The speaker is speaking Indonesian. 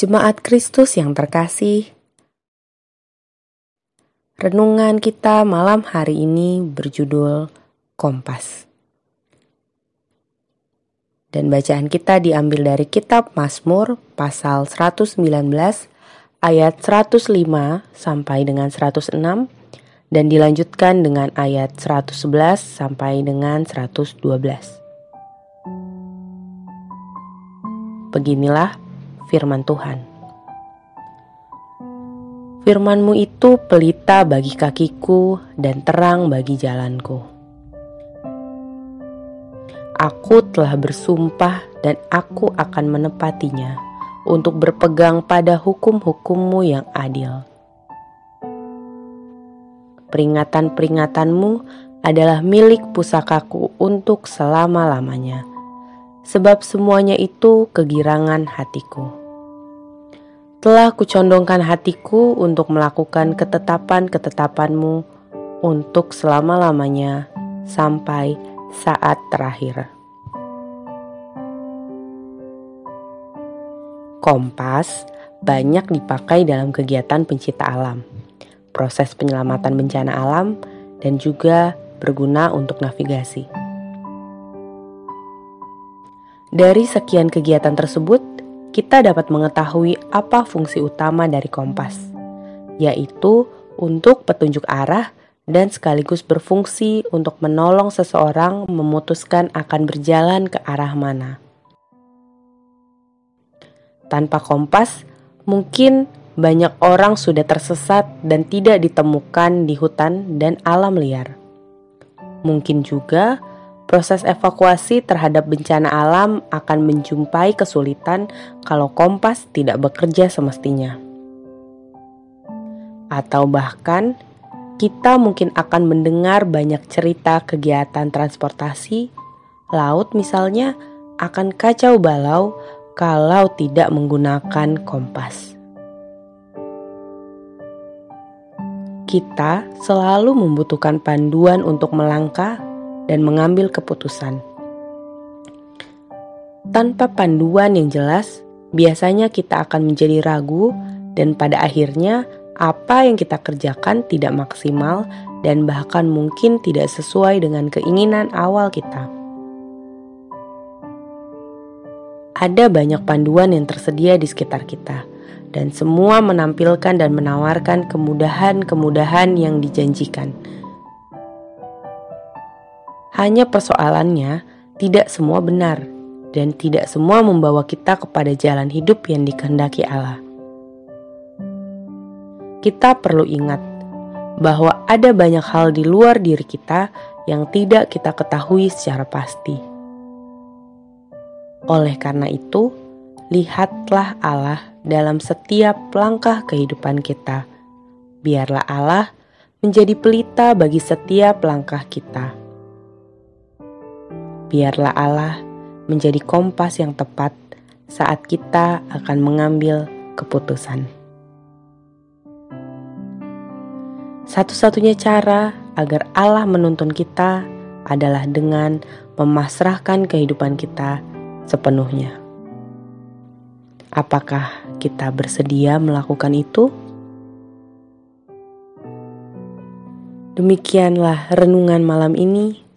Jemaat Kristus yang terkasih, renungan kita malam hari ini berjudul Kompas. Dan bacaan kita diambil dari kitab Mazmur pasal 119 ayat 105 sampai dengan 106 dan dilanjutkan dengan ayat 111 sampai dengan 112. Beginilah firman Tuhan. Firmanmu itu pelita bagi kakiku dan terang bagi jalanku. Aku telah bersumpah dan aku akan menepatinya untuk berpegang pada hukum-hukummu yang adil. Peringatan-peringatanmu adalah milik pusakaku untuk selama-lamanya, sebab semuanya itu kegirangan hatiku telah kucondongkan hatiku untuk melakukan ketetapan-ketetapanmu untuk selama-lamanya sampai saat terakhir. Kompas banyak dipakai dalam kegiatan pencipta alam, proses penyelamatan bencana alam, dan juga berguna untuk navigasi. Dari sekian kegiatan tersebut, kita dapat mengetahui apa fungsi utama dari kompas, yaitu untuk petunjuk arah dan sekaligus berfungsi untuk menolong seseorang memutuskan akan berjalan ke arah mana. Tanpa kompas, mungkin banyak orang sudah tersesat dan tidak ditemukan di hutan dan alam liar. Mungkin juga proses evakuasi terhadap bencana alam akan menjumpai kesulitan kalau kompas tidak bekerja semestinya. Atau bahkan, kita mungkin akan mendengar banyak cerita kegiatan transportasi, laut misalnya, akan kacau balau kalau tidak menggunakan kompas. Kita selalu membutuhkan panduan untuk melangkah dan mengambil keputusan. Tanpa panduan yang jelas, biasanya kita akan menjadi ragu, dan pada akhirnya apa yang kita kerjakan tidak maksimal dan bahkan mungkin tidak sesuai dengan keinginan awal kita. Ada banyak panduan yang tersedia di sekitar kita, dan semua menampilkan dan menawarkan kemudahan-kemudahan yang dijanjikan hanya persoalannya, tidak semua benar dan tidak semua membawa kita kepada jalan hidup yang dikehendaki Allah. Kita perlu ingat bahwa ada banyak hal di luar diri kita yang tidak kita ketahui secara pasti. Oleh karena itu, lihatlah Allah dalam setiap langkah kehidupan kita. Biarlah Allah menjadi pelita bagi setiap langkah kita biarlah Allah menjadi kompas yang tepat saat kita akan mengambil keputusan. Satu-satunya cara agar Allah menuntun kita adalah dengan memasrahkan kehidupan kita sepenuhnya. Apakah kita bersedia melakukan itu? Demikianlah renungan malam ini.